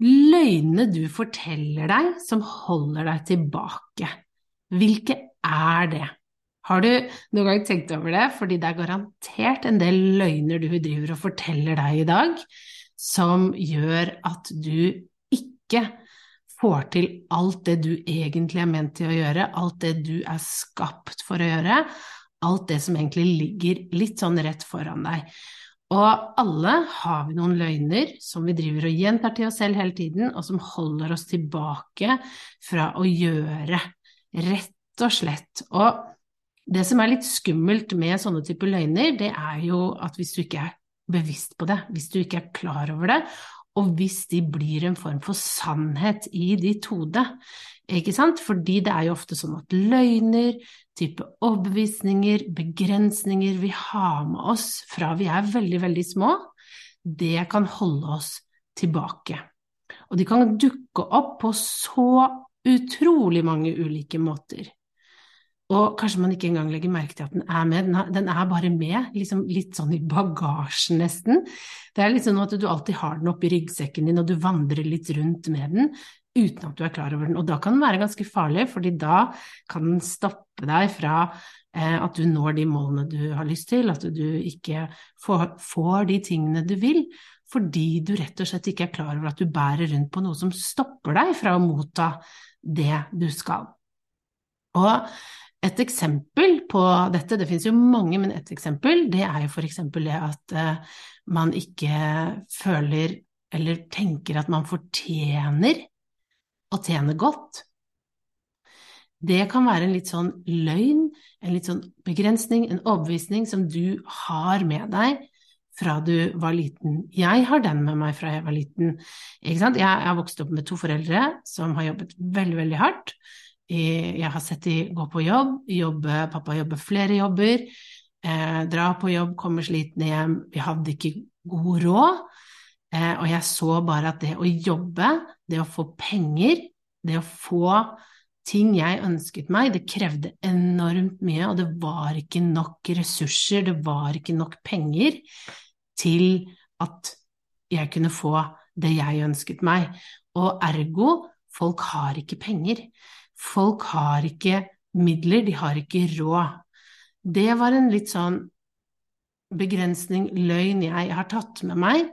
løgnene du forteller deg som holder deg tilbake. Hvilke er det? Har du noen gang tenkt over det? Fordi det er garantert en del løgner du driver og forteller deg i dag, som gjør at du ikke får til alt det du egentlig er ment til å gjøre, alt det du er skapt for å gjøre, alt det som egentlig ligger litt sånn rett foran deg. Og alle har vi noen løgner som vi driver og gjentar til oss selv hele tiden, og som holder oss tilbake fra å gjøre, rett og slett. Og det som er litt skummelt med sånne typer løgner, det er jo at hvis du ikke er bevisst på det, hvis du ikke er klar over det, og hvis de blir en form for sannhet i ditt hode, ikke sant? Fordi det er jo ofte sånn at løgner, type overbevisninger, begrensninger vi har med oss fra vi er veldig, veldig små, det kan holde oss tilbake. Og de kan dukke opp på så utrolig mange ulike måter. Og kanskje man ikke engang legger merke til at den er med, den er, bare med, liksom litt sånn i bagasjen nesten. Det er litt sånn at du alltid har den oppi ryggsekken din, og du vandrer litt rundt med den uten at du er klar over den. Og da kan den være ganske farlig, fordi da kan den stoppe deg fra eh, at du når de målene du har lyst til, at du ikke får, får, de tingene du vil, fordi du rett og slett ikke er klar over at du bærer rundt på noe som stopper deg fra å motta det du skal. Og et eksempel på dette, det finnes jo mange, men et eksempel, det er jo for eksempel det at eh, man ikke føler eller tenker at man fortjener å tjene godt. Det kan være en litt sånn løgn, en litt sånn begrensning, en overbevisning som du har med deg fra du var liten. Jeg har den med meg fra jeg var liten. Jeg har vokst opp med to foreldre som har jobbet veldig, veldig hardt. Jeg har sett de gå på jobb, jobbe, pappa jobber flere jobber, eh, dra på jobb, komme sliten hjem. Vi hadde ikke god råd. Eh, og jeg så bare at det å jobbe, det å få penger, det å få ting jeg ønsket meg, det krevde enormt mye, og det var ikke nok ressurser, det var ikke nok penger til at jeg kunne få det jeg ønsket meg. Og ergo, folk har ikke penger. Folk har ikke midler, de har ikke råd. Det var en litt sånn begrensning, løgn, jeg har tatt med meg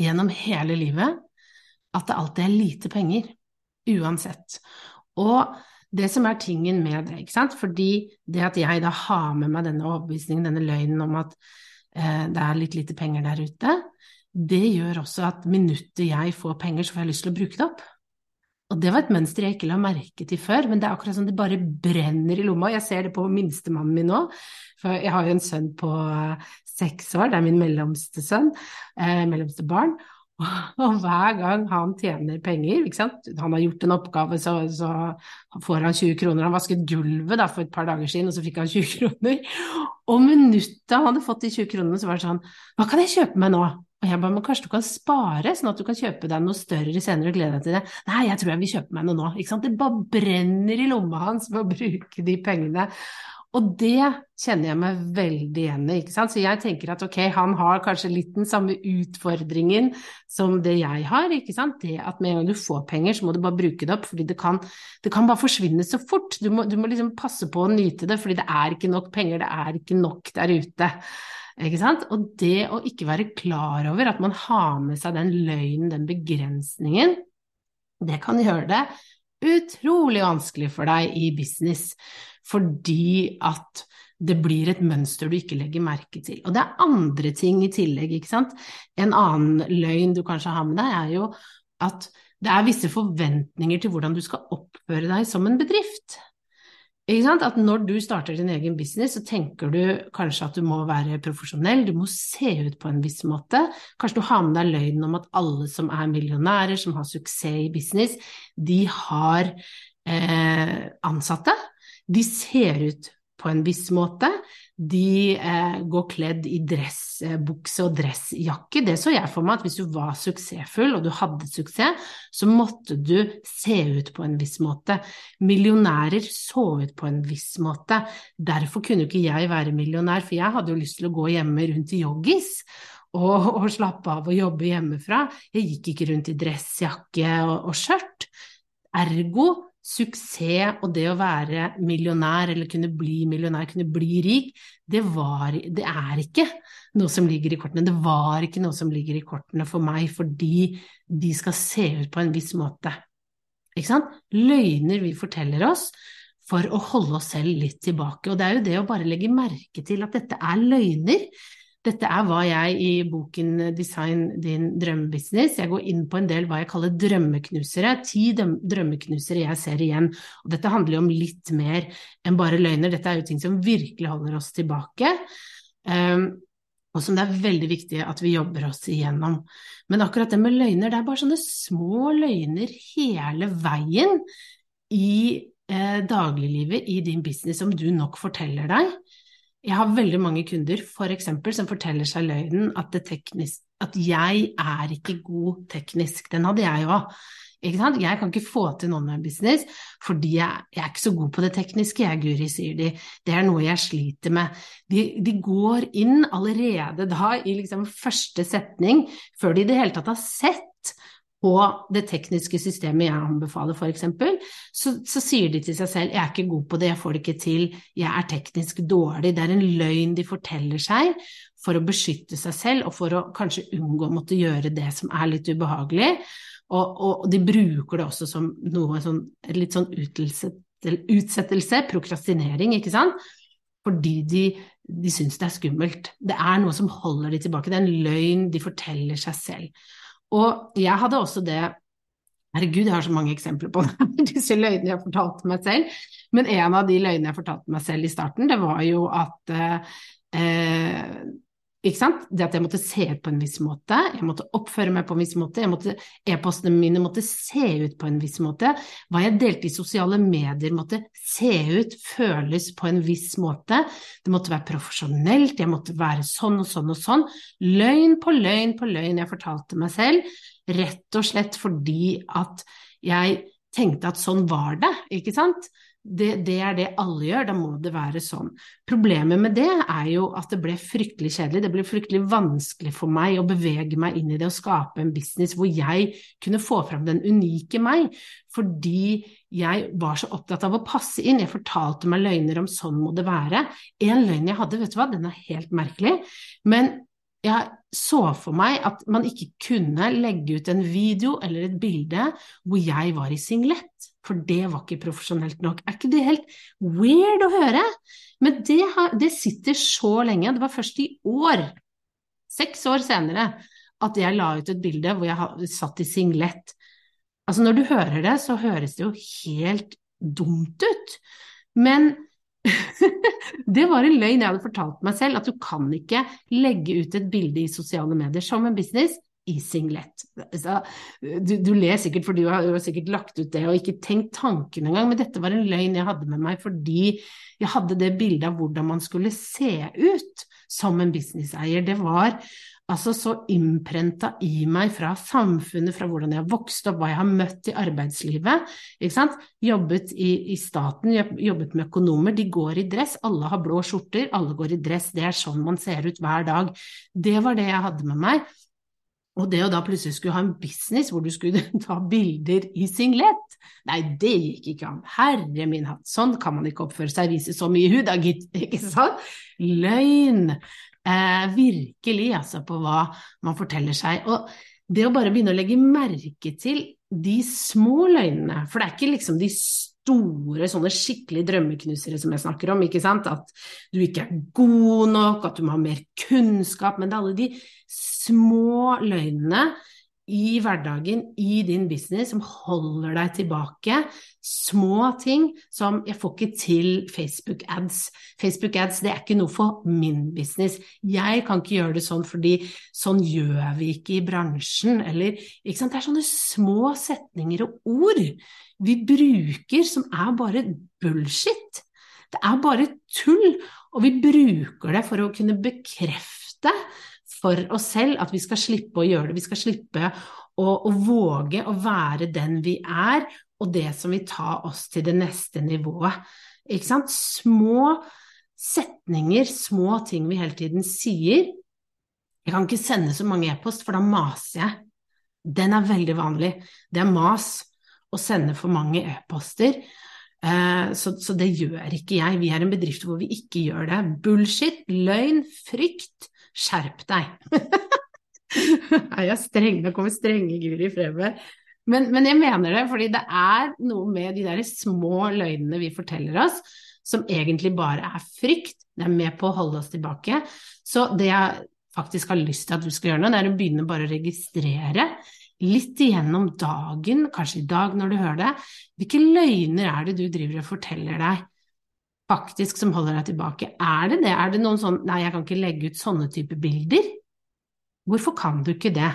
gjennom hele livet at det alltid er lite penger, uansett. Og det som er tingen med det, ikke sant, fordi det at jeg da har med meg denne overbevisningen, denne løgnen om at eh, det er litt lite penger der ute, det gjør også at minuttet jeg får penger, så får jeg lyst til å bruke det opp. Og det var et mønster jeg ikke la merke til før, men det er akkurat som det bare brenner i lomma. Jeg ser det på minstemannen min nå, for jeg har jo en sønn på seks år, det er min mellomste sønn, eh, mellomste barn. Og hver gang han tjener penger, han har gjort en oppgave, så, så, får han 20 kroner. Han vasket gulvet da, for et par dager siden, og så fikk han 20 kroner. Og minuttet han hadde fått de 20 kronene, så var det sånn Hva kan jeg kjøpe meg nå? Og jeg bare, men kanskje du kan spare, sånn at du kan kjøpe deg noe større senere og glede deg til det. Nei, jeg tror jeg vil kjøpe meg noe nå. Ikke sant? Det bare brenner i lomma hans med å bruke de pengene. Og det kjenner jeg meg veldig igjen i. ikke sant? Så jeg tenker at ok, han har kanskje litt den samme utfordringen som det jeg har. ikke sant? Det at med en gang du får penger, så må du bare bruke det opp, fordi det kan, det kan bare forsvinne så fort. Du må, du må, liksom passe på å nyte det, fordi det er ikke nok penger, det er ikke nok der ute. Og det å ikke være klar over at man har med seg den løgnen, den begrensningen, det kan gjøre det utrolig vanskelig for deg i business fordi at det blir et mønster du ikke legger merke til. Og det er andre ting i tillegg, ikke sant. En annen løgn du kanskje har med deg, er jo at det er visse forventninger til hvordan du skal oppføre deg som en bedrift. At når du starter din egen business, så tenker du kanskje at du må være profesjonell, du må se ut på en viss måte. Kanskje du har med deg løgnen om at alle som er millionærer, som har suksess i business, de har eh, ansatte. De ser ut på en viss måte. De eh, går kledd i dressbukse og dressjakke. Det så jeg for meg at hvis du var suksessfull og du hadde suksess, så måtte du se ut på en viss måte. Millionærer så ut på en viss måte. Derfor kunne ikke jeg være millionær, for jeg hadde jo lyst til å gå hjemme rundt i joggis. Og, og slappe av og jobbe hjemmefra. Jeg gikk ikke rundt i dressjakke og, og skjørt. Ergo suksess og det å være millionær eller kunne bli millionær, kunne bli rik, det, var, det er ikke noe som ligger i kortene. Det var ikke noe som ligger i kortene for meg fordi de skal se ut på en viss måte. Løgner vi forteller oss for å holde oss selv litt tilbake. Og det er jo det å bare legge merke til at dette er løgner. Dette er hva jeg i boken Design din drømmebusiness Jeg går inn på en del hva jeg kaller drømmeknusere. Ti drømmeknusere jeg ser igjen. Og dette handler jo om litt mer enn bare løgner. Dette er jo ting som virkelig holder oss tilbake. Um, og som det er veldig viktig at vi jobber oss igjennom. Men akkurat det med løgner, det er bare sånne små løgner hele veien i eh, dagliglivet i din business som du nok forteller deg. Jeg har veldig mange kunder for eksempel, som forteller seg løgnen at, teknisk, at jeg er ikke god teknisk. Den hadde jeg jo. Jeg kan ikke få til en online-business fordi jeg, jeg, er ikke så god på det tekniske, jeg, Guri, sier de. Det er noe jeg sliter med. De, de går inn allerede da i liksom første setning, før de i det hele tatt har sett på det tekniske systemet jeg anbefaler, f.eks., så, så sier de til seg selv 'jeg er ikke god på det, jeg får det ikke til, jeg er teknisk dårlig'. Det er en løgn de forteller seg for å beskytte seg selv, og for å kanskje unngå å måtte gjøre det som er litt ubehagelig. Og, og de bruker det også som noe sånn, litt sånn utsettelse, prokrastinering, ikke sant? Fordi de, de syns det er skummelt. Det er noe som holder de tilbake, det er en løgn de forteller seg selv. Og jeg hadde også det Herregud, jeg har så mange eksempler på det, disse løgnene jeg fortalte meg selv. Men en av de løgnene jeg fortalte meg selv i starten, det var jo at eh, ikke sant? Det at jeg måtte se ut på en viss måte, jeg måtte oppføre meg på en viss måte, e-postene mine måtte se ut på en viss måte, hva jeg delte i sosiale medier måtte se ut, føles på en viss måte, det måtte være profesjonelt, jeg måtte være sånn og sånn og sånn. Løgn på løgn på løgn jeg fortalte meg selv, rett og slett fordi at jeg tenkte at sånn var det, ikke sant? Det, det, er det alle gjør, da må det være sånn. Problemet med det er jo at det ble fryktelig kjedelig, det ble fryktelig vanskelig for meg å bevege meg inn i det og skape en business hvor jeg kunne få fram den unike meg, fordi jeg var så opptatt av å passe inn. Jeg fortalte meg løgner om sånn må det være. En løgn jeg hadde, vet du hva, den er helt merkelig, men jeg så for meg at man ikke kunne legge ut en video eller et bilde hvor jeg var i singlet, for det var ikke profesjonelt nok. Er ikke det helt weird å høre? Men det, har, det sitter så lenge. Det var først i år, seks år senere, at jeg la ut et bilde hvor jeg satt i singlet. Altså når du hører det, så høres det jo helt dumt ut. Men det var en løgn jeg hadde fortalt meg selv, at du kan ikke legge ut et bilde i sosiale medier som en business i singlet. Så, du, du, ler sikkert for du har, du har, sikkert lagt ut det og ikke tenkt tanken engang, men dette var en løgn jeg hadde med meg fordi jeg hadde det bildet av hvordan man skulle se ut som en businesseier. Det var altså så innprenta i meg fra samfunnet, fra hvordan jeg har vokst opp, hva jeg har møtt i arbeidslivet. Ikke sant? Jobbet i, i, staten, jobbet med økonomer, de går i dress, alle har blå skjorter, alle går i dress, det er sånn man ser ut hver dag. Det var det jeg hadde med meg. Og det å da plutselig skulle ha en business hvor du skulle ta bilder i singlet, nei, det gikk ikke an. Herre min hatt, sånn kan man ikke oppføre seg, vise så mye hud da, gitt, ikke sant? Løgn eh, virkelig altså, på hva man forteller seg. Og det å bare begynne å legge merke til de små løgnene, for det er ikke liksom de store, sånne skikkelig drømmeknusere som jeg snakker om, ikke sant, at du ikke er god nok, at du må ha mer kunnskap, men det er alle de små løgnene i hverdagen, i din business, som holder deg tilbake. Små ting som 'jeg får ikke til Facebook ads'. Facebook ads det er ikke noe for min business. Jeg kan ikke gjøre det sånn fordi sånn gjør vi ikke i bransjen. Eller, ikke sant? Det er sånne små setninger og ord vi bruker som er bare bullshit. Det er bare tull, og vi bruker det for å kunne bekrefte for oss selv at vi skal slippe å gjøre det. Vi skal slippe å, å våge å være den vi er, og det som vil ta oss til det neste nivået. Ikke sant? Små setninger, små ting vi hele tiden sier. Jeg kan ikke sende så mange e-post, for da maser jeg. Den er veldig vanlig. Det er mas å sende for mange e-poster. Eh, så, så, det gjør ikke jeg. Vi er en bedrift hvor vi ikke gjør det. Bullshit, løgn, frykt skjerp deg! er jeg streng? Nå kommer strenge Guri Freberg. Men, men, jeg mener det, fordi det er noe med de der små løgnene vi forteller oss, som egentlig bare er frykt. Det er med på å holde oss tilbake. Så det jeg faktisk har lyst til at du skal gjøre nå, det er å begynne bare å registrere litt igjennom dagen, kanskje i dag når du hører det. Hvilke løgner er det du driver og forteller deg faktisk som holder deg tilbake. Er det det? Er det noen sånn Nei, jeg kan ikke legge ut sånne type bilder. Hvorfor kan du ikke det?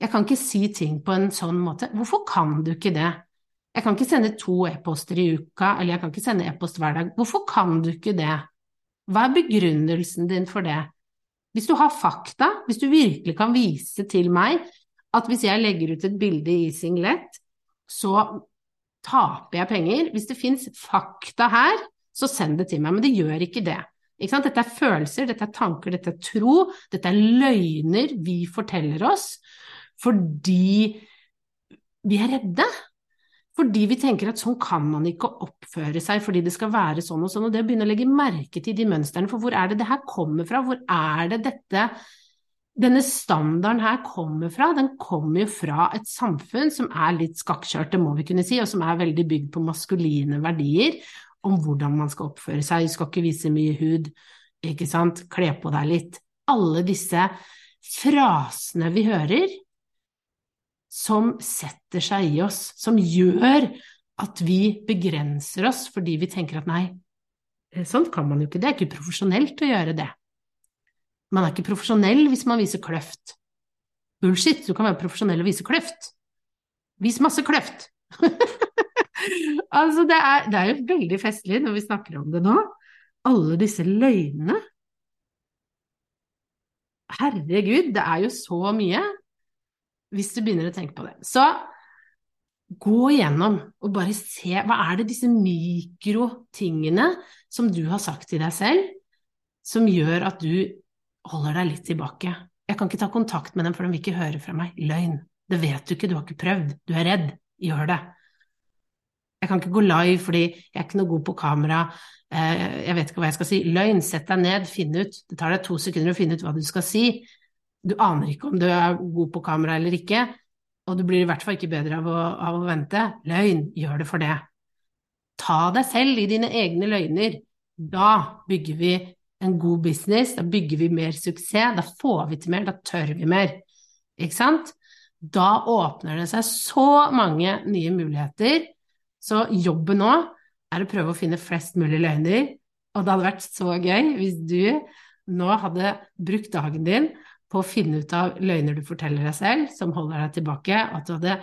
Jeg kan ikke si ting på en sånn måte. Hvorfor kan du ikke det? Jeg kan ikke sende to e-poster i uka, eller jeg kan ikke sende e-post hver dag. Hvorfor kan du ikke det? Hva er begrunnelsen din for det? Hvis du har fakta, hvis du virkelig kan vise til meg at hvis jeg legger ut et bilde i singlet, så taper jeg penger. Hvis det fins fakta her, så send det til meg. Men det gjør ikke det. Ikke dette er følelser, dette er tanker, dette er tro, dette er løgner vi forteller oss fordi vi er redde. Fordi vi tenker at sånn kan man ikke oppføre seg fordi det skal være sånn og sånn. Og det å begynne å legge merke til de mønstrene, for hvor er det det her kommer fra? Hvor er det dette denne standarden her kommer fra? Den kommer jo fra et samfunn som er litt skakkjørt, det må vi kunne si, og som er veldig bygd på maskuline verdier om hvordan man skal oppføre seg. Du skal ikke vise mye hud, ikke sant, kle på deg litt. Alle disse frasene vi hører, som setter seg i oss, som gjør at vi begrenser oss fordi vi tenker at nei, sånn kan man jo ikke, det er ikke profesjonelt å gjøre det. Man er ikke profesjonell hvis man viser kløft. Bullshit, du kan være profesjonell og vise kløft. Vis masse kløft! altså, det er, det er, jo veldig festlig når vi snakker om det nå. Alle disse løgnene. Herregud, det er jo så mye hvis du begynner å tenke på det. Så gå igjennom og bare se hva er det disse mikrotingene som du har sagt til deg selv, som gjør at du holder deg litt tilbake. Jeg kan ikke ta kontakt med dem, for de vil ikke høre fra meg. Løgn. Det vet du ikke, du har ikke prøvd. Du er redd. Gjør det. Jeg kan ikke gå live fordi jeg er ikke noe god på kamera. Eh, jeg vet ikke hva jeg skal si. Løgn, sett deg ned, finn ut. Det tar deg to sekunder å finne ut hva du skal si. Du aner ikke om du er god på kamera eller ikke, og du blir i hvert fall ikke bedre av å, av å vente. Løgn, gjør det for det. Ta deg selv i dine egne løgner. Da bygger vi en god business, da bygger vi mer suksess, da får vi til mer, da tør vi mer. Ikke sant? Da åpner det seg så mange nye muligheter så jobben nå er å prøve å finne flest mulig løgner, og det hadde vært så gøy hvis du nå hadde brukt dagen din på å finne ut av løgner du forteller deg selv, som holder deg tilbake, at du hadde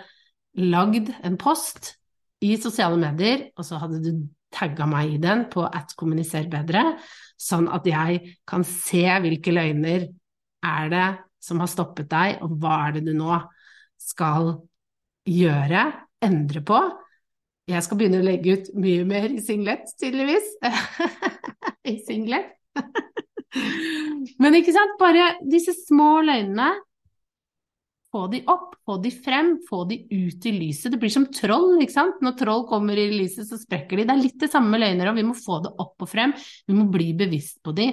lagd en post i sosiale medier, og så hadde du tagga meg i den på at kommuniser bedre, sånn at jeg kan se hvilke løgner er det som har stoppet deg, og hva er det du nå skal gjøre, endre på, jeg skal begynne å legge ut mye mer i singlet, tydeligvis. I singlet. Men ikke sant, bare disse små løgnene. Få de opp, få de frem, få de ut i lyset. Det blir som troll, ikke sant. Når troll kommer i lyset, så sprekker de. Det er litt det samme med løgner, og vi må få det opp og frem. Vi må bli bevisst på de,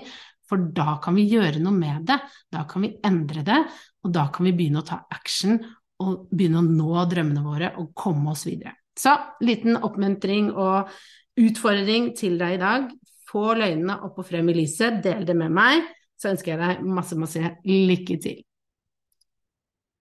for da kan vi gjøre noe med det. Da kan vi endre det, og da kan vi begynne å ta action og begynne å nå drømmene våre og komme oss videre. Så liten oppmuntring og utfordring til deg i dag. Få løgnene opp og frem i lyset, del det med meg, så ønsker jeg deg masse, masse lykke til.